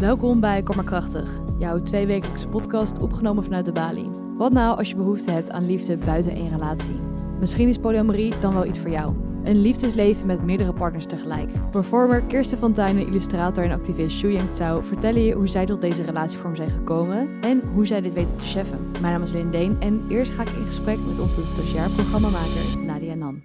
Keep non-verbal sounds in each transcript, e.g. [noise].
Welkom bij Kom maar Krachtig, jouw tweewekelijkse podcast opgenomen vanuit de Bali. Wat nou als je behoefte hebt aan liefde buiten één relatie? Misschien is polyamorie dan wel iets voor jou. Een liefdesleven met meerdere partners tegelijk. Performer Kirsten Fontijnen, illustrator en activist Xu Yang Tsao vertellen je hoe zij tot deze relatievorm zijn gekomen en hoe zij dit weten te cheffen. Mijn naam is Lynn Deen en eerst ga ik in gesprek met onze stagiair Nadia Nan.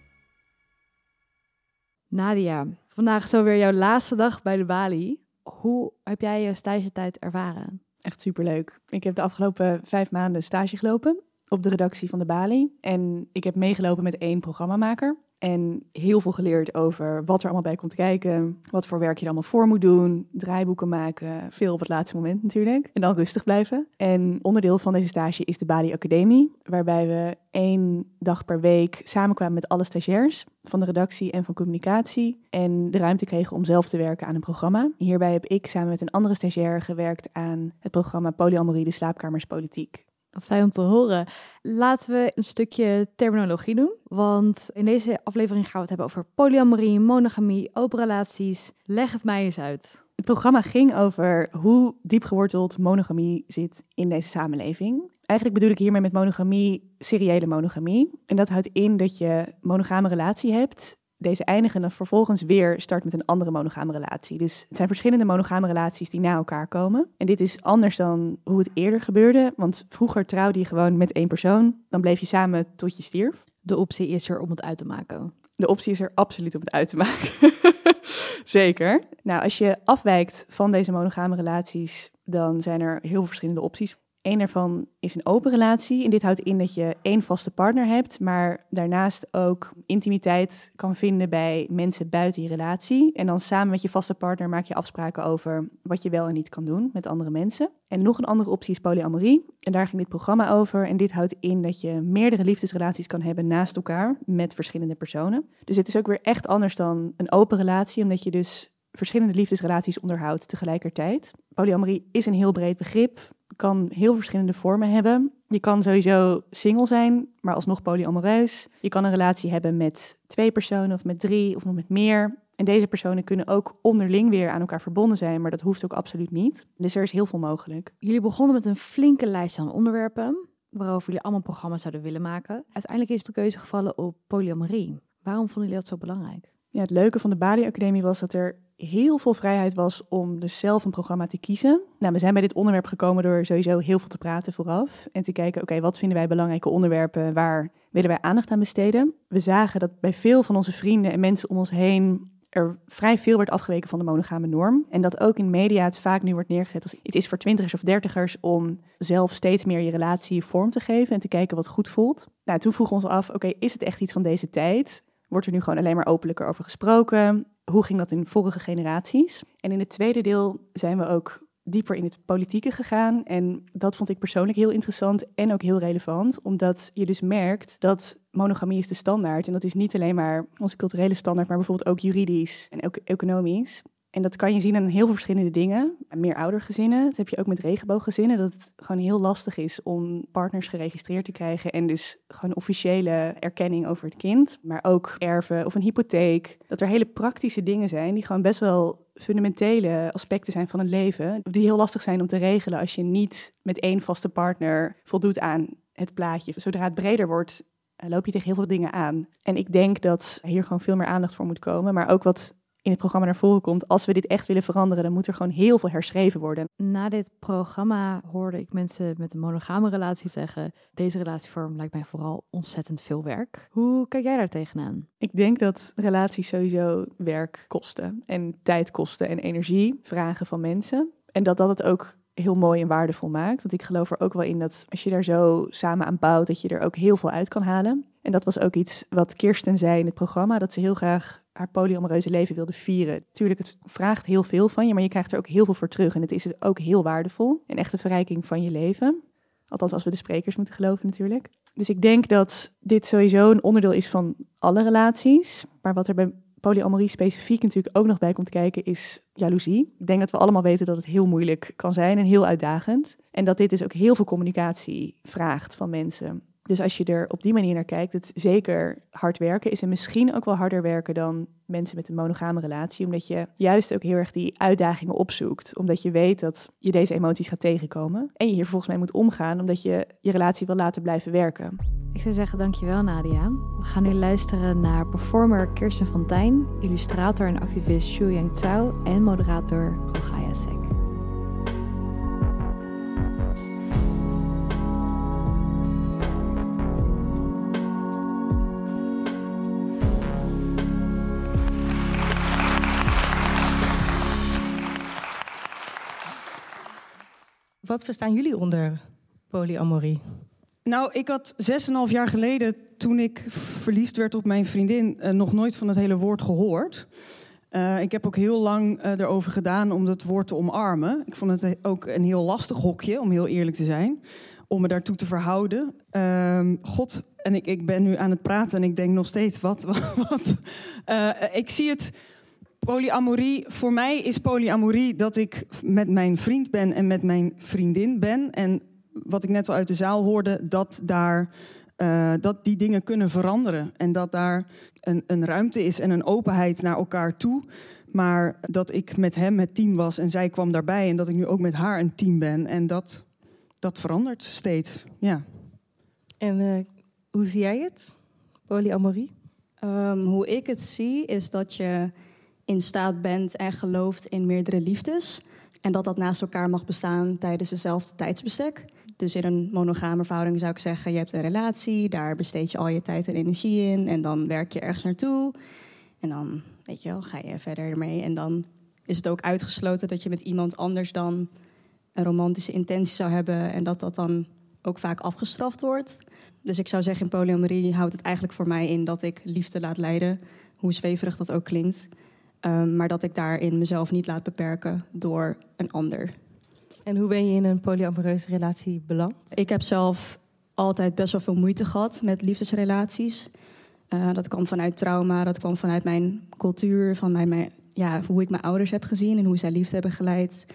Nadia, vandaag is alweer jouw laatste dag bij de Bali. Hoe heb jij je stagetijd ervaren? Echt superleuk. Ik heb de afgelopen vijf maanden stage gelopen op de redactie van de Bali. En ik heb meegelopen met één programmamaker. En heel veel geleerd over wat er allemaal bij komt kijken. Wat voor werk je er allemaal voor moet doen. Draaiboeken maken. Veel op het laatste moment natuurlijk. En dan rustig blijven. En onderdeel van deze stage is de Bali Academie. Waarbij we één dag per week samenkwamen met alle stagiairs van de redactie en van communicatie. En de ruimte kregen om zelf te werken aan een programma. Hierbij heb ik samen met een andere stagiair gewerkt aan het programma Polyamorie de slaapkamers politiek. Wat fijn om te horen. Laten we een stukje terminologie doen. Want in deze aflevering gaan we het hebben over polyamorie, monogamie, open relaties. Leg het mij eens uit. Het programma ging over hoe diep geworteld monogamie zit in deze samenleving. Eigenlijk bedoel ik hiermee met monogamie seriële monogamie. En dat houdt in dat je monogame relatie hebt deze eindigen dan vervolgens weer start met een andere monogame relatie. Dus het zijn verschillende monogame relaties die na elkaar komen. En dit is anders dan hoe het eerder gebeurde. Want vroeger trouwde je gewoon met één persoon. Dan bleef je samen tot je stierf. De optie is er om het uit te maken. De optie is er absoluut om het uit te maken. [laughs] Zeker. Nou, als je afwijkt van deze monogame relaties, dan zijn er heel veel verschillende opties. Eén daarvan is een open relatie. En dit houdt in dat je één vaste partner hebt, maar daarnaast ook intimiteit kan vinden bij mensen buiten je relatie. En dan samen met je vaste partner maak je afspraken over wat je wel en niet kan doen met andere mensen. En nog een andere optie is polyamorie. En daar ging dit programma over. En dit houdt in dat je meerdere liefdesrelaties kan hebben naast elkaar met verschillende personen. Dus het is ook weer echt anders dan een open relatie, omdat je dus verschillende liefdesrelaties onderhoudt tegelijkertijd. Polyamorie is een heel breed begrip kan heel verschillende vormen hebben. Je kan sowieso single zijn, maar alsnog polyamoreus. Je kan een relatie hebben met twee personen of met drie of nog met meer. En deze personen kunnen ook onderling weer aan elkaar verbonden zijn, maar dat hoeft ook absoluut niet. Dus er is heel veel mogelijk. Jullie begonnen met een flinke lijst aan onderwerpen waarover jullie allemaal programma's zouden willen maken. Uiteindelijk is de keuze gevallen op polyamorie. Waarom vonden jullie dat zo belangrijk? Ja, het leuke van de Bali Academie was dat er heel veel vrijheid was om dus zelf een programma te kiezen. Nou, we zijn bij dit onderwerp gekomen door sowieso heel veel te praten vooraf. En te kijken, oké, wat vinden wij belangrijke onderwerpen? Waar willen wij aandacht aan besteden? We zagen dat bij veel van onze vrienden en mensen om ons heen er vrij veel werd afgeweken van de monogame norm. En dat ook in media het vaak nu wordt neergezet als iets is voor twintigers of dertigers om zelf steeds meer je relatie vorm te geven en te kijken wat goed voelt. Nou, toen vroegen we ons af, oké, is het echt iets van deze tijd? Wordt er nu gewoon alleen maar openlijker over gesproken? Hoe ging dat in vorige generaties? En in het tweede deel zijn we ook dieper in het politieke gegaan. En dat vond ik persoonlijk heel interessant en ook heel relevant, omdat je dus merkt dat monogamie is de standaard. En dat is niet alleen maar onze culturele standaard, maar bijvoorbeeld ook juridisch en ook economisch. En dat kan je zien aan heel veel verschillende dingen. Meer oudergezinnen, dat heb je ook met regenbooggezinnen. Dat het gewoon heel lastig is om partners geregistreerd te krijgen. En dus gewoon officiële erkenning over het kind. Maar ook erven of een hypotheek. Dat er hele praktische dingen zijn die gewoon best wel fundamentele aspecten zijn van het leven. Die heel lastig zijn om te regelen als je niet met één vaste partner voldoet aan het plaatje. Zodra het breder wordt, eh, loop je tegen heel veel dingen aan. En ik denk dat hier gewoon veel meer aandacht voor moet komen. Maar ook wat in het programma naar voren komt. Als we dit echt willen veranderen, dan moet er gewoon heel veel herschreven worden. Na dit programma hoorde ik mensen met een monogame relatie zeggen: deze relatievorm lijkt mij vooral ontzettend veel werk. Hoe kijk jij daar tegenaan? Ik denk dat relaties sowieso werk kosten en tijd kosten en energie vragen van mensen. En dat dat het ook heel mooi en waardevol maakt. Want ik geloof er ook wel in dat als je daar zo samen aan bouwt, dat je er ook heel veel uit kan halen. En dat was ook iets wat Kirsten zei in het programma, dat ze heel graag haar polyamoreuze leven wilde vieren. Tuurlijk, het vraagt heel veel van je, maar je krijgt er ook heel veel voor terug. En het is ook heel waardevol. Een echte verrijking van je leven. Althans, als we de sprekers moeten geloven natuurlijk. Dus ik denk dat dit sowieso een onderdeel is van alle relaties. Maar wat er bij polyamorie specifiek natuurlijk ook nog bij komt kijken, is jaloezie. Ik denk dat we allemaal weten dat het heel moeilijk kan zijn en heel uitdagend. En dat dit dus ook heel veel communicatie vraagt van mensen. Dus als je er op die manier naar kijkt, het zeker hard werken is en misschien ook wel harder werken dan mensen met een monogame relatie, omdat je juist ook heel erg die uitdagingen opzoekt, omdat je weet dat je deze emoties gaat tegenkomen en je hier volgens mij moet omgaan, omdat je je relatie wil laten blijven werken. Ik zou zeggen dankjewel Nadia. We gaan nu luisteren naar performer Kirsten Fontijn, illustrator en activist Xu Yang Tsao en moderator Rogaya Sek. Wat verstaan jullie onder polyamorie? Nou, ik had 6,5 jaar geleden, toen ik verliefd werd op mijn vriendin, uh, nog nooit van het hele woord gehoord. Uh, ik heb ook heel lang uh, erover gedaan om dat woord te omarmen. Ik vond het ook een heel lastig hokje, om heel eerlijk te zijn, om me daartoe te verhouden. Uh, God, en ik, ik ben nu aan het praten en ik denk nog steeds, wat, [laughs] wat, wat. ik zie het Polyamorie, voor mij is polyamorie dat ik met mijn vriend ben en met mijn vriendin ben. En wat ik net al uit de zaal hoorde, dat, daar, uh, dat die dingen kunnen veranderen. En dat daar een, een ruimte is en een openheid naar elkaar toe. Maar dat ik met hem het team was en zij kwam daarbij. En dat ik nu ook met haar een team ben. En dat, dat verandert steeds. Ja. En uh, hoe zie jij het, polyamorie? Um, hoe ik het zie, is dat je in staat bent en gelooft in meerdere liefdes. En dat dat naast elkaar mag bestaan tijdens dezelfde tijdsbestek. Dus in een monogame verhouding zou ik zeggen: je hebt een relatie, daar besteed je al je tijd en energie in. En dan werk je ergens naartoe. En dan, weet je wel, ga je verder ermee. En dan is het ook uitgesloten dat je met iemand anders dan een romantische intentie zou hebben. En dat dat dan ook vaak afgestraft wordt. Dus ik zou zeggen, in polyamorie houdt het eigenlijk voor mij in dat ik liefde laat leiden. Hoe zweverig dat ook klinkt. Um, maar dat ik daarin mezelf niet laat beperken door een ander. En hoe ben je in een polyamoreuze relatie beland? Ik heb zelf altijd best wel veel moeite gehad met liefdesrelaties. Uh, dat kwam vanuit trauma, dat kwam vanuit mijn cultuur, van mijn, mijn, ja, hoe ik mijn ouders heb gezien en hoe zij liefde hebben geleid.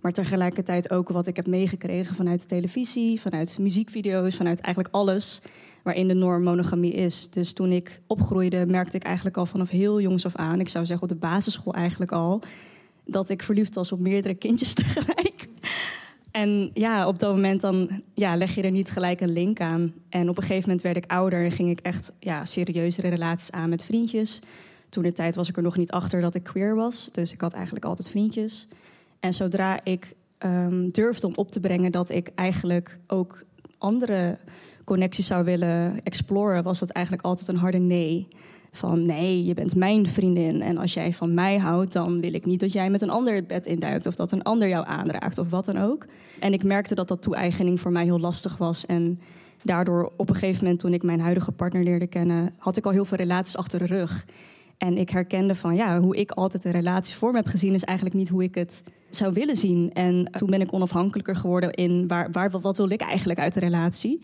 Maar tegelijkertijd ook wat ik heb meegekregen vanuit de televisie, vanuit muziekvideo's, vanuit eigenlijk alles waarin de norm monogamie is. Dus toen ik opgroeide, merkte ik eigenlijk al vanaf heel jongs af aan, ik zou zeggen op de basisschool eigenlijk al, dat ik verliefd was op meerdere kindjes [laughs] tegelijk. En ja, op dat moment dan ja, leg je er niet gelijk een link aan. En op een gegeven moment werd ik ouder en ging ik echt ja, serieuzere relaties aan met vriendjes. Toen de tijd was ik er nog niet achter dat ik queer was. Dus ik had eigenlijk altijd vriendjes. En zodra ik um, durfde om op te brengen dat ik eigenlijk ook andere connecties zou willen exploren, was dat eigenlijk altijd een harde nee. Van nee, je bent mijn vriendin. En als jij van mij houdt, dan wil ik niet dat jij met een ander het bed induikt. Of dat een ander jou aanraakt of wat dan ook. En ik merkte dat dat toe-eigening voor mij heel lastig was. En daardoor op een gegeven moment, toen ik mijn huidige partner leerde kennen, had ik al heel veel relaties achter de rug. En ik herkende van ja, hoe ik altijd een relatie voor me heb gezien, is eigenlijk niet hoe ik het zou willen zien. En toen ben ik onafhankelijker geworden in waar, waar, wat wil ik eigenlijk uit de relatie.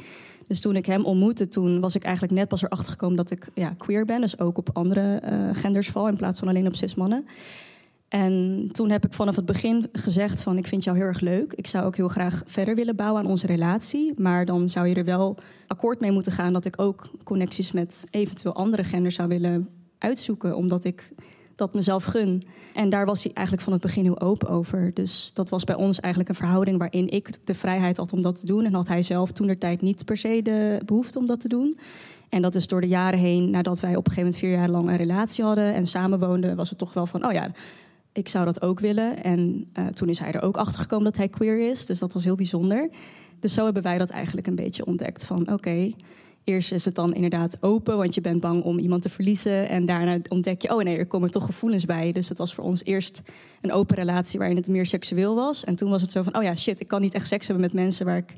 Dus toen ik hem ontmoette, toen was ik eigenlijk net pas erachter gekomen dat ik ja, queer ben. Dus ook op andere uh, genders val in plaats van alleen op cis-mannen. En toen heb ik vanaf het begin gezegd van ik vind jou heel erg leuk. Ik zou ook heel graag verder willen bouwen aan onze relatie. Maar dan zou je er wel akkoord mee moeten gaan dat ik ook connecties met eventueel andere genders zou willen uitzoeken. Omdat ik dat mezelf gun. En daar was hij eigenlijk van het begin heel open over. Dus dat was bij ons eigenlijk een verhouding waarin ik de vrijheid had om dat te doen. En had hij zelf toen de tijd niet per se de behoefte om dat te doen. En dat is door de jaren heen, nadat wij op een gegeven moment vier jaar lang een relatie hadden en samenwoonden, was het toch wel van, oh ja, ik zou dat ook willen. En uh, toen is hij er ook achter gekomen dat hij queer is. Dus dat was heel bijzonder. Dus zo hebben wij dat eigenlijk een beetje ontdekt van, oké. Eerst is het dan inderdaad open, want je bent bang om iemand te verliezen. En daarna ontdek je, oh nee, er komen toch gevoelens bij. Dus het was voor ons eerst een open relatie waarin het meer seksueel was. En toen was het zo van, oh ja, shit, ik kan niet echt seks hebben met mensen waar ik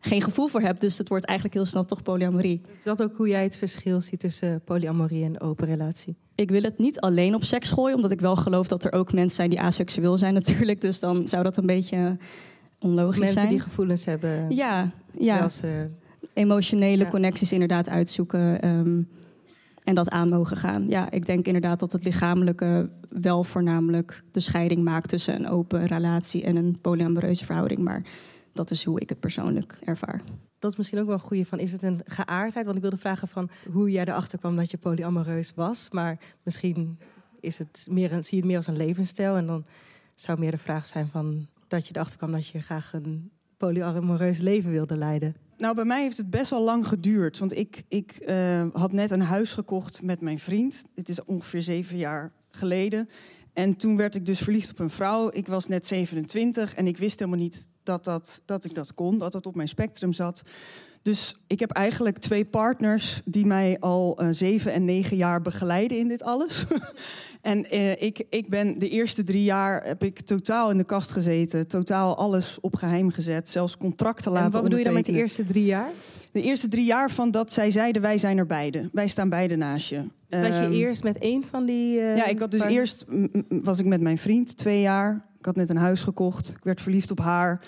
geen gevoel voor heb. Dus het wordt eigenlijk heel snel toch polyamorie. Is dat ook hoe jij het verschil ziet tussen polyamorie en open relatie? Ik wil het niet alleen op seks gooien, omdat ik wel geloof dat er ook mensen zijn die aseksueel zijn natuurlijk. Dus dan zou dat een beetje onlogisch mensen zijn. Mensen die gevoelens hebben. Ja, ja. Ze emotionele ja. connecties inderdaad uitzoeken um, en dat aan mogen gaan. Ja, ik denk inderdaad dat het lichamelijke wel voornamelijk de scheiding maakt tussen een open relatie en een polyamoreuze verhouding. Maar dat is hoe ik het persoonlijk ervaar. dat is misschien ook wel een goede van, is het een geaardheid? Want ik wilde vragen van hoe jij erachter kwam dat je polyamoreus was. Maar misschien is het meer een, zie je het meer als een levensstijl. En dan zou meer de vraag zijn van dat je erachter kwam dat je graag een polyamoreus leven wilde leiden. Nou, bij mij heeft het best wel lang geduurd. Want ik, ik eh, had net een huis gekocht met mijn vriend. Dit is ongeveer zeven jaar geleden. En toen werd ik dus verliefd op een vrouw. Ik was net 27 en ik wist helemaal niet dat, dat, dat ik dat kon, dat dat op mijn spectrum zat. Dus ik heb eigenlijk twee partners die mij al uh, zeven en negen jaar begeleiden in dit alles. [laughs] en uh, ik, ik ben de eerste drie jaar heb ik totaal in de kast gezeten, totaal alles op geheim gezet, zelfs contracten laten En wat bedoel je dan met de eerste drie jaar? De eerste drie jaar van dat zij zeiden wij zijn er beide, wij staan beide naast je. Dus was je Ehm, eerst met één van die... uh, ja, ik had dus partners? eerst was ik met mijn vriend twee jaar. Ik had net een huis gekocht. Ik werd verliefd op haar.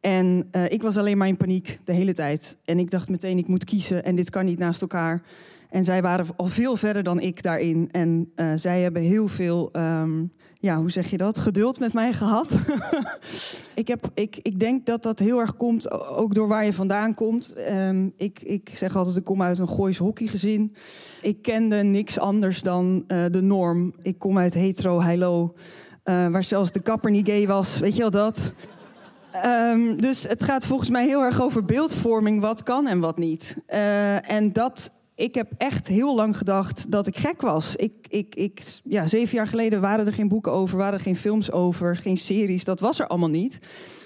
En eh, ik was alleen maar in paniek de hele tijd. En ik dacht meteen, ik moet kiezen en dit kan niet naast elkaar. En zij waren al veel verder dan ik daarin. En eh, zij hebben heel veel, ehm, ja, hoe zeg je dat, geduld met mij gehad. [laughs] ik, heb, ik, ik denk dat dat heel erg komt, ook door waar je vandaan komt. Ehm, ik, ik zeg altijd, ik kom uit een Goois hockeygezin. Ik kende niks anders dan eh, de norm. Ik kom uit hetero, heilo, eh, waar zelfs de kapper niet gay was. Weet je wel dat? Ehm, dus het gaat volgens mij heel erg over beeldvorming, wat kan en wat niet. Eh, en dat, ik heb echt heel lang gedacht dat ik gek was. Ik, ik, ik, ja, zeven jaar geleden waren er geen boeken over, waren er geen films over, geen series. Dat was er allemaal niet.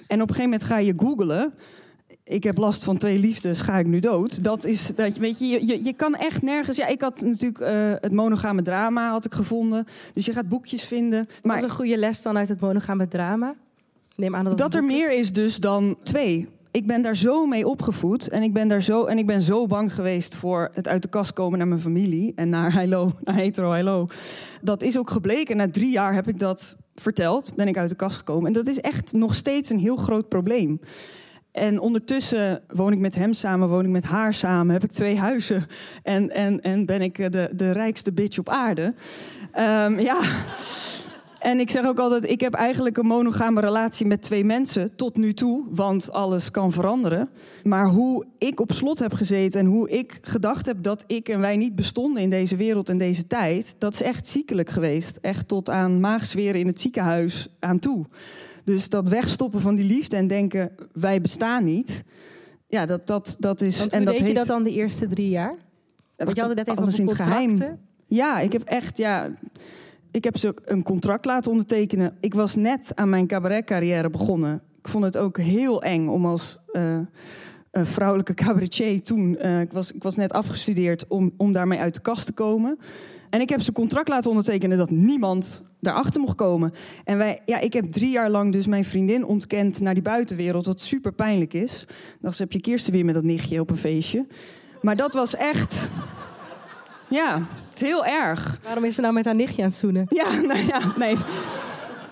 En op een gegeven moment ga je googlen. Ik heb last van twee liefdes, ga ik nu dood? Dat is, dat, je- weet je, je, je, kan echt nergens... Ja, ik had natuurlijk eh, het monogame drama had ik gevonden. Dus je gaat boekjes vinden. Maar was een goede les dan uit het monogame drama? Neem aan dat, er meer is dus dan twee. Ik ben daar zo mee opgevoed en ik ben daar zo en ik ben zo bang geweest voor het uit de kast komen naar mijn familie en naar [laughs] Hello, naar hetero Hello. Dat is ook gebleken. Na drie jaar heb ik dat verteld, ben ik uit de kast gekomen en dat is echt nog steeds een heel groot probleem. En ondertussen woon ik met hem samen, woon ik met haar samen, heb ik twee huizen en, en, en ben ik de, de rijkste bitch op aarde. Ehm, ja. En ik zeg ook altijd, ik heb eigenlijk een monogame relatie met twee mensen tot nu toe, want alles kan veranderen. Maar hoe ik op slot heb gezeten en hoe ik gedacht heb dat ik en wij niet bestonden in deze wereld en deze tijd, dat is echt ziekelijk geweest. Echt tot aan maagzweren in het ziekenhuis aan toe. Dus dat wegstoppen van die liefde en denken, wij bestaan niet. Ja, dat, dat, dat is... Want en dat deed je dat dan de eerste drie jaar? Want je had net even alles in het geheim. Ja, ik heb echt, ja, ik heb ze een contract laten ondertekenen. Ik was net aan mijn cabaretcarrière begonnen. Ik vond het ook heel eng om als eh, eh, vrouwelijke cabaretier toen, eh, ik, was, ik was net afgestudeerd, om, om daarmee uit de kast te komen. En ik heb ze contract laten ondertekenen dat niemand daarachter mocht komen. En wij, ja, ik heb drie jaar lang dus mijn vriendin ontkend naar die buitenwereld, wat super pijnlijk is. Dan heb je Kirsten weer met dat nichtje op een feestje. Maar dat was echt, ja, het is heel erg. Waarom is ze nou met haar nichtje aan het zoenen? Ja, [laughs] nou ja, nee.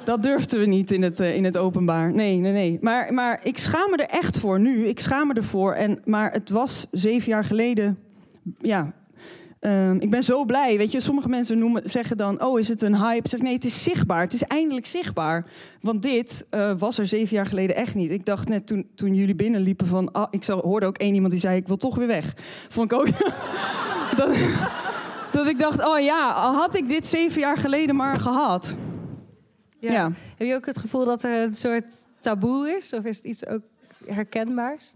Dat durfden we niet in het, eh, in het openbaar. Nee, nee, nee. Maar, maar ik schaam me er echt voor nu. Ik schaam me ervoor. En, maar het was zeven jaar geleden. Ja. Ehm, ik ben zo blij. Weet je, sommige mensen noemen, zeggen dan: Oh, is het een hype? Zeg nee, het is zichtbaar. Het is eindelijk zichtbaar. Want dit eh, was er zeven jaar geleden echt niet. Ik dacht net toen, toen jullie binnenliepen van. Ah, ik hoorde ook één iemand die zei: Ik wil toch weer weg. Vond ik ook. [laughs] dat, dat ik dacht: Oh ja, had ik dit zeven jaar geleden maar gehad. Ja. Heb je ook het gevoel dat er een soort taboe is? Of is het iets ook herkenbaars?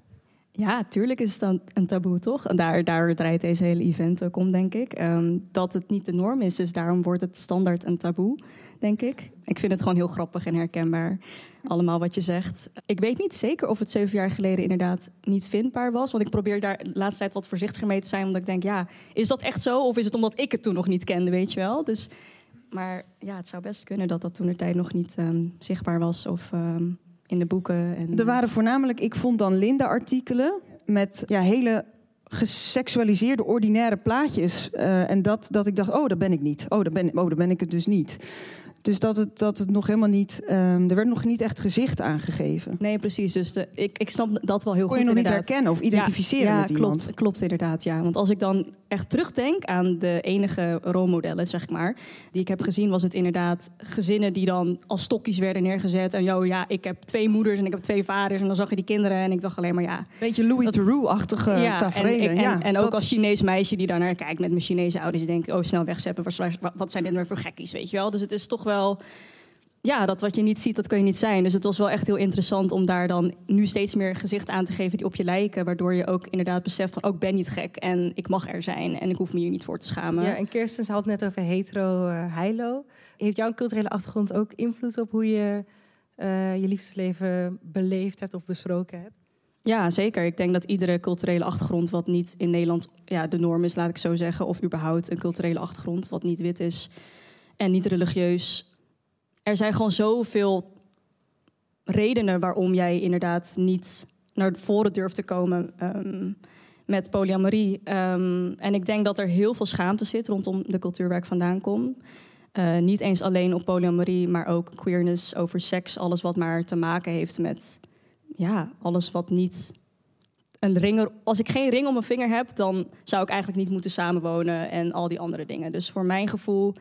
Ja, tuurlijk is het dan een taboe, toch? En daar, daar draait deze hele event ook om, denk ik. Ehm, dat het niet de norm is, dus daarom wordt het standaard een taboe, denk ik. Ik vind het gewoon heel grappig en herkenbaar, allemaal wat je zegt. Ik weet niet zeker of het zeven jaar geleden inderdaad niet vindbaar was. Want ik probeer daar de laatste tijd wat voorzichtiger mee te zijn. Omdat ik denk, ja, is dat echt zo? Of is het omdat ik het toen nog niet kende, weet je wel? Dus, maar ja, het zou best kunnen dat dat toen de tijd nog niet ehm, zichtbaar was. Of ehm, in de boeken. En, Er waren voornamelijk, ik vond dan Linda-artikelen met ja, hele geseksualiseerde, ordinaire plaatjes. Eh, en dat, dat ik dacht, oh, dat ben ik niet. Oh, dat ben, oh, dat ben ik het dus niet. Dus dat het, dat het nog helemaal niet, ehm, er werd nog niet echt gezicht aangegeven. Nee, precies. Dus de, ik, ik snap dat wel heel Kon goed. je nog niet herkennen of identificeren ja, met iemand? Klopt, klopt inderdaad, ja. Want als ik dan echt terugdenk aan de enige rolmodellen, zeg maar, die ik heb gezien, was het inderdaad gezinnen die dan als stokjes werden neergezet. En joh, ja, ik heb twee moeders en ik heb twee vaders. En dan zag je die kinderen en ik dacht alleen maar ja. Beetje Louis Theroux-achtige ja, en, ik- en, ja, en ook dat- als Chinees meisje die daar naar kijkt met mijn Chinese ouders, die denken, oh, snel wegzeppen, wat, zijn dit weer voor gekkies, weet je wel? Dus het is toch wel ja, dat wat je niet ziet, dat kun je niet zijn. Dus het was wel echt heel interessant om daar dan nu steeds meer gezicht aan te geven die op je lijken. Waardoor je ook inderdaad beseft van, ook ben niet gek en ik mag er zijn en ik hoef me hier niet voor te schamen. Ja, en Kirsten had het net over hetero eh heilo. Heeft jouw culturele achtergrond ook invloed op hoe je eh, je liefdesleven beleefd hebt of besproken hebt? Ja, zeker. Ik denk dat iedere culturele achtergrond wat niet in Nederland ja, de norm is, laat ik zo zeggen. Of überhaupt een culturele achtergrond wat niet wit is en niet religieus. Er zijn gewoon zoveel redenen waarom jij inderdaad niet naar voren durft te komen ehm, met polyamorie. Ehm, en ik denk dat er heel veel schaamte zit rondom de cultuur waar ik vandaan kom. Eh, niet eens alleen op polyamorie, maar ook queerness over seks. Alles wat maar te maken heeft met ja, alles wat niet een ring. er- Als ik geen ring om mijn vinger heb, dan zou ik eigenlijk niet moeten samenwonen en al die andere dingen. Dus voor mijn gevoel,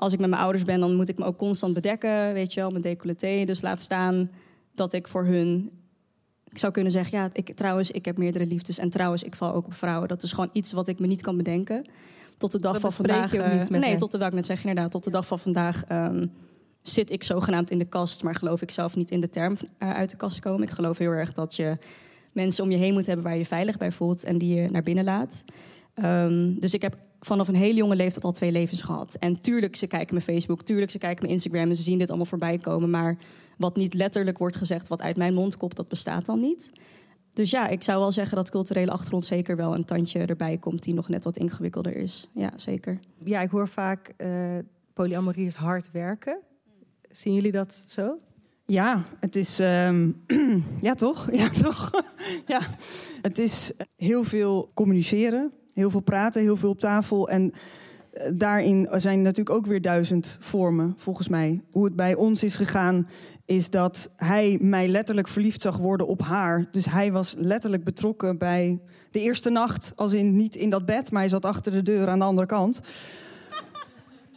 als ik met mijn ouders ben, dan moet ik me ook constant bedekken, weet je wel, mijn decolleté. Dus laat staan dat ik voor hun. Ik zou kunnen zeggen, ja, ik, trouwens, ik heb meerdere liefdes. En trouwens, ik val ook op vrouwen. Dat is gewoon iets wat ik me niet kan bedenken. Tot de dag Dat van vandaag. eh, nee, hen? tot de dag ik net zeg, inderdaad. Tot de dag van vandaag ehm, zit ik zogenaamd in de kast, maar geloof ik zelf niet in de term eh, uit de kast komen. Ik geloof heel erg dat je mensen om je heen moet hebben waar je je veilig bij voelt en die je naar binnen laat. Ehm, dus ik heb vanaf een hele jonge leeftijd al twee levens gehad. En tuurlijk, ze kijken mijn Facebook, tuurlijk, ze kijken mijn Instagram en ze zien dit allemaal voorbij komen. Maar wat niet letterlijk wordt gezegd, wat uit mijn mond komt, dat bestaat dan niet. Dus ja, ik zou wel zeggen dat culturele achtergrond zeker wel een tandje erbij komt die nog net wat ingewikkelder is. Ja, zeker. Ja, ik hoor vaak eh polyamorie is hard werken. Zien jullie dat zo? Ja, het is. ehm, [clears throat] ja, toch? [laughs] Ja, toch? [laughs] ja. Het is heel veel communiceren, heel veel praten, heel veel op tafel. En eh, daarin zijn natuurlijk ook weer duizend vormen, volgens mij. Hoe het bij ons is gegaan, is dat hij mij letterlijk verliefd zag worden op haar. Dus hij was letterlijk betrokken bij de eerste nacht, als in niet in dat bed, maar hij zat achter de deur aan de andere kant.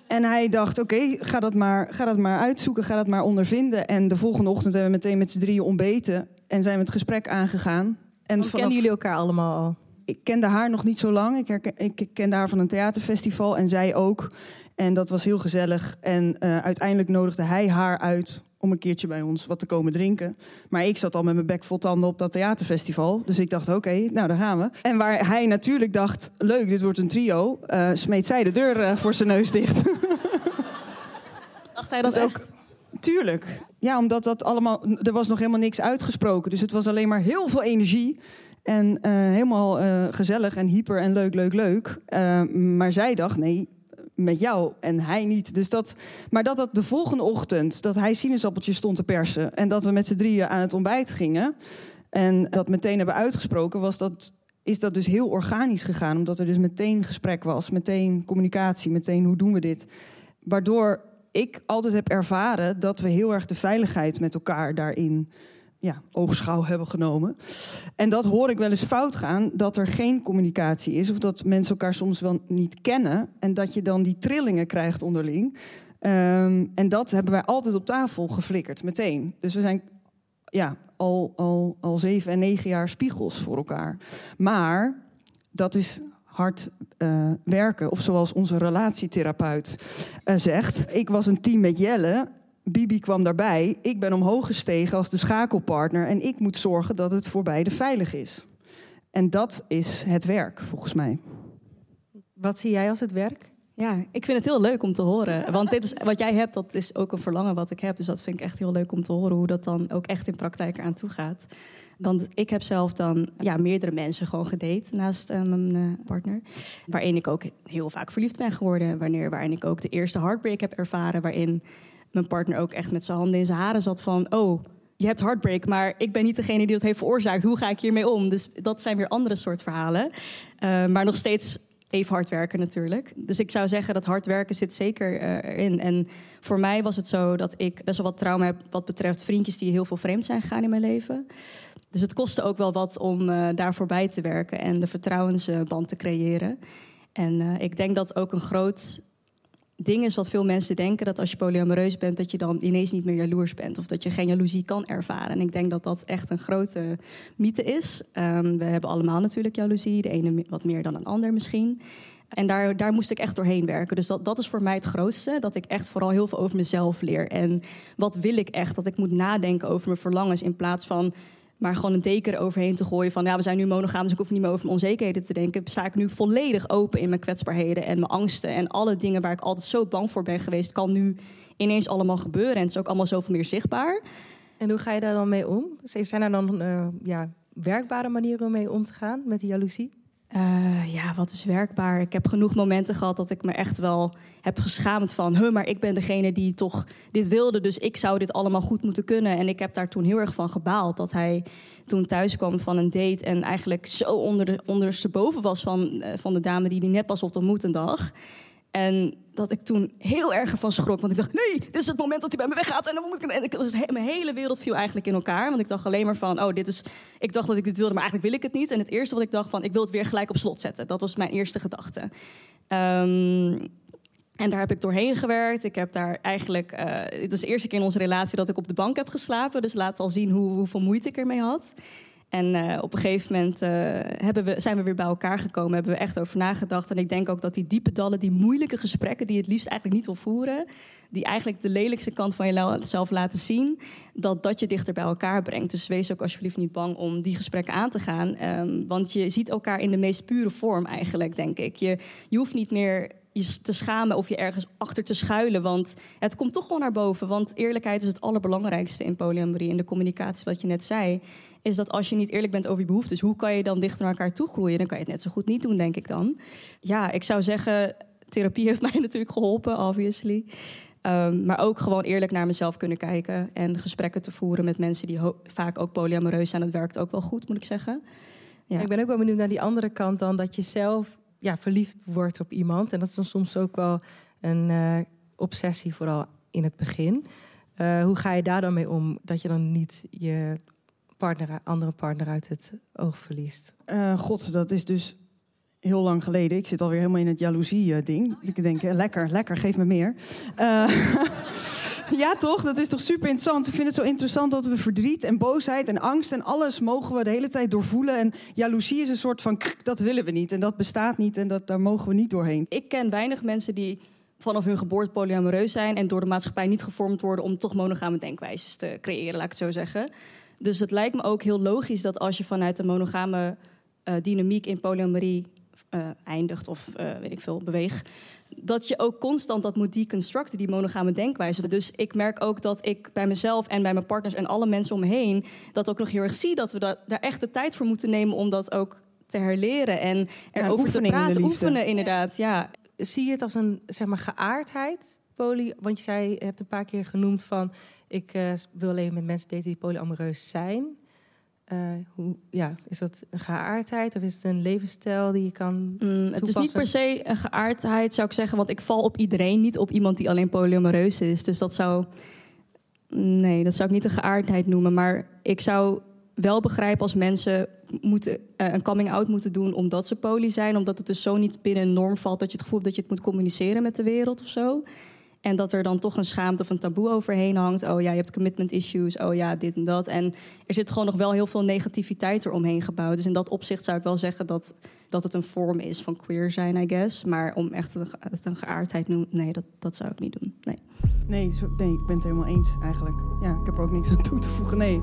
En hij dacht, oké, ga, dat maar, ga dat maar uitzoeken, ga dat maar ondervinden. En de volgende ochtend hebben we meteen met z'n drieën ontbeten en zijn we het gesprek aangegaan. En En kennen jullie elkaar allemaal al? Ik kende haar nog niet zo lang. Ik, herken, ik kende haar van een theaterfestival en zij ook. En dat was heel gezellig. En eh, uiteindelijk nodigde hij haar uit om een keertje bij ons wat te komen drinken. Maar ik zat al met mijn bek vol tanden op dat theaterfestival. Dus ik dacht, oké, nou daar gaan we. En waar hij natuurlijk dacht, leuk, dit wordt een trio... eh, smeet zij de deur eh, voor zijn neus dicht. [laughs] Dacht hij dat Dus ook-? Tuurlijk. Ja, omdat dat allemaal. Er was nog helemaal niks uitgesproken. Dus het was alleen maar heel veel energie. En eh, helemaal eh, gezellig en hyper en leuk, leuk, leuk. Eh, maar zij dacht, nee, met jou en hij niet. Dus dat, maar dat dat de volgende ochtend, dat hij sinaasappeltjes stond te persen... en dat we met z'n drieën aan het ontbijt gingen... en dat meteen hebben uitgesproken, was dat, is dat dus heel organisch gegaan. Omdat er dus meteen gesprek was, meteen communicatie, meteen hoe doen we dit. Waardoor ik altijd heb ervaren dat we heel erg de veiligheid met elkaar daarin ja, oogschouw hebben genomen. En dat hoor ik wel eens fout gaan, dat er geen communicatie is... of dat mensen elkaar soms wel niet kennen... en dat je dan die trillingen krijgt onderling. Ehm, en dat hebben wij altijd op tafel geflikkerd, meteen. Dus we zijn ja, al, al, al zeven en negen jaar spiegels voor elkaar. Maar dat is hard eh, werken. Of zoals onze relatietherapeut eh, zegt... ik was een team met Jelle... Bibi kwam daarbij. Ik ben omhoog gestegen als de schakelpartner. En ik moet zorgen dat het voor beide veilig is. En dat is het werk, volgens mij. Wat zie jij als het werk? Ja, ik vind het heel leuk om te horen. Want dit is, wat jij hebt, dat is ook een verlangen wat ik heb. Dus dat vind ik echt heel leuk om te horen hoe dat dan ook echt in praktijk eraan toe gaat. Want ik heb zelf dan ja, meerdere mensen gewoon gedate naast eh, mijn eh, partner. Waarin ik ook heel vaak verliefd ben geworden. Wanneer, waarin ik ook de eerste heartbreak heb ervaren. Waarin mijn partner ook echt met zijn handen in zijn haren zat van... oh, je hebt heartbreak, maar ik ben niet degene die dat heeft veroorzaakt. Hoe ga ik hiermee om? Dus dat zijn weer andere soort verhalen. Eh, maar nog steeds even hard werken natuurlijk. Dus ik zou zeggen dat hard werken zit zeker uh, erin. En voor mij was het zo dat ik best wel wat trauma heb wat betreft vriendjes die heel veel vreemd zijn gegaan in mijn leven. Dus het kostte ook wel wat om uh, daar voorbij te werken en de vertrouwensband te creëren. En ik denk dat ook een groot ding is wat veel mensen denken: dat als je polyamoreus bent, dat je dan ineens niet meer jaloers bent. Of dat je geen jaloezie kan ervaren. En ik denk dat dat echt een grote mythe is. Um, we hebben allemaal natuurlijk jaloezie, de ene wat meer dan een ander misschien. En daar, daar moest ik echt doorheen werken. Dus dat, dat is voor mij het grootste. Dat ik echt vooral heel veel over mezelf leer. En wat wil ik echt? Dat ik moet nadenken over mijn verlangens. In plaats van maar gewoon een deken eroverheen te gooien van ja, we zijn nu monogaam, dus ik hoef niet meer over mijn onzekerheden te denken. Sta ik nu volledig open in mijn kwetsbaarheden en mijn angsten en alle dingen waar ik altijd zo bang voor ben geweest, kan nu ineens allemaal gebeuren. En het is ook allemaal zoveel meer zichtbaar. En hoe ga je daar dan mee om? Zijn er dan uh, ja, werkbare manieren om mee om te gaan met die jaloezie? Uh, ja, wat is werkbaar? Ik heb genoeg momenten gehad dat ik me echt wel heb geschaamd van... Huh, maar ik ben degene die toch dit wilde, dus ik zou dit allemaal goed moeten kunnen. En ik heb daar toen heel erg van gebaald dat hij toen thuis kwam van een date... en eigenlijk zo onder de, ondersteboven was van, uh, van de dame die hij net pas op ontmoet een. En dat ik toen heel erg ervan schrok. Want ik dacht, nee, dit is het moment dat hij bij me weggaat. En dan moet ik... En ik was, mijn hele wereld viel eigenlijk in elkaar. Want ik dacht alleen maar van, oh, dit is... Ik dacht dat ik dit wilde, maar eigenlijk wil ik het niet. En het eerste wat ik dacht van, ik wil het weer gelijk op slot zetten. Dat was mijn eerste gedachte. Um, en daar heb ik doorheen gewerkt. Ik heb daar eigenlijk... Uh, het is de eerste keer in onze relatie dat ik op de bank heb geslapen. Dus laat al zien hoe, hoeveel moeite ik ermee had. En uh, op een gegeven moment uh, hebben we, zijn we weer bij elkaar gekomen, hebben we echt over nagedacht. En ik denk ook dat die diepe dallen, die moeilijke gesprekken die je het liefst eigenlijk niet wil voeren, die eigenlijk de lelijkste kant van jezelf laten zien, dat dat je dichter bij elkaar brengt. Dus wees ook alsjeblieft niet bang om die gesprekken aan te gaan. Um, want je ziet elkaar in de meest pure vorm eigenlijk, denk ik. Je, je hoeft niet meer je te schamen of je ergens achter te schuilen. Want het komt toch gewoon naar boven. Want eerlijkheid is het allerbelangrijkste in polyamorie. In de communicatie, wat je net zei, is dat als je niet eerlijk bent over je behoeftes, hoe kan je dan dichter naar elkaar toe groeien? Dan kan je het net zo goed niet doen, denk ik dan. Ja, ik zou zeggen, therapie heeft [laughs] mij natuurlijk geholpen, obviously. Um, maar ook gewoon eerlijk naar mezelf kunnen kijken en gesprekken te voeren met mensen die vaak ook polyamoreus zijn. Dat werkt ook wel goed, moet ik zeggen. Ja. Ik ben ook wel benieuwd naar die andere kant dan dat je zelf ja, verliefd wordt op iemand. En dat is dan soms ook wel een uh, obsessie, vooral in het begin. Uh, hoe ga je daar dan mee om? Dat je dan niet je partner, andere partner uit het oog verliest? Uh, God, dat is dus heel lang geleden. Ik zit alweer helemaal in het jaloezie-ding. Oh, Ik denk, lekker, lekker, geef me meer. [laughs] Ja, toch? Dat is toch super interessant. Ik vind het zo interessant dat we verdriet en boosheid en angst en alles mogen we de hele tijd doorvoelen. En jaloezie is een soort van, dat willen we niet en dat bestaat niet en dat, daar mogen we niet doorheen. Ik ken weinig mensen die vanaf hun geboorte polyamoreus zijn en door de maatschappij niet gevormd worden om toch monogame denkwijzes te creëren, laat ik het zo zeggen. Dus het lijkt me ook heel logisch dat als je vanuit de monogame uh, dynamiek in polyamorie uh, eindigt of uh, weet ik veel, beweegt, dat je ook constant dat moet deconstructen, die monogame denkwijze. Dus ik merk ook dat ik bij mezelf en bij mijn partners en alle mensen om me heen dat ook nog heel erg zie dat we dat, daar echt de tijd voor moeten nemen om dat ook te herleren en erover ja, te praten, oefenen inderdaad. Ja. Zie je het als een zeg maar geaardheid? Poly, want je zei, je hebt een paar keer genoemd van ik uh, wil alleen met mensen daten die polyamoreus zijn. Uh, hoe, ja, is dat een geaardheid of is het een levensstijl die je kan mm, Het is niet per se een geaardheid, zou ik zeggen. Want ik val op iedereen, niet op iemand die alleen polyamoreus is. Dus dat zou... Nee, dat zou ik niet een geaardheid noemen. Maar ik zou wel begrijpen als mensen moeten, uh, een coming-out moeten doen... omdat ze poly zijn. Omdat het dus zo niet binnen een norm valt... dat je het gevoel hebt dat je het moet communiceren met de wereld of zo. En dat er dan toch een schaamte of een taboe overheen hangt. Oh ja, je hebt commitment issues. Oh ja, dit en dat. En er zit gewoon nog wel heel veel negativiteit eromheen gebouwd. Dus in dat opzicht zou ik wel zeggen dat, dat het een vorm is van queer zijn, I guess. Maar om echt een, een geaardheid noemen, nee, dat, dat zou ik niet doen. Nee. Nee, zo, nee, ik ben het helemaal eens eigenlijk. Ja, ik heb er ook niks aan toe te voegen. Nee,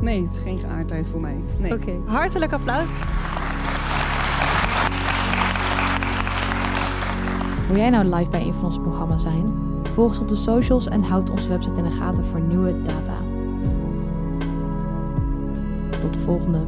nee het is geen geaardheid voor mij. Nee. Oké, okay. hartelijk applaus. Wil jij nou live bij een van onze programma's zijn? Volg ons op de socials en houd onze website in de gaten voor nieuwe data. Tot de volgende.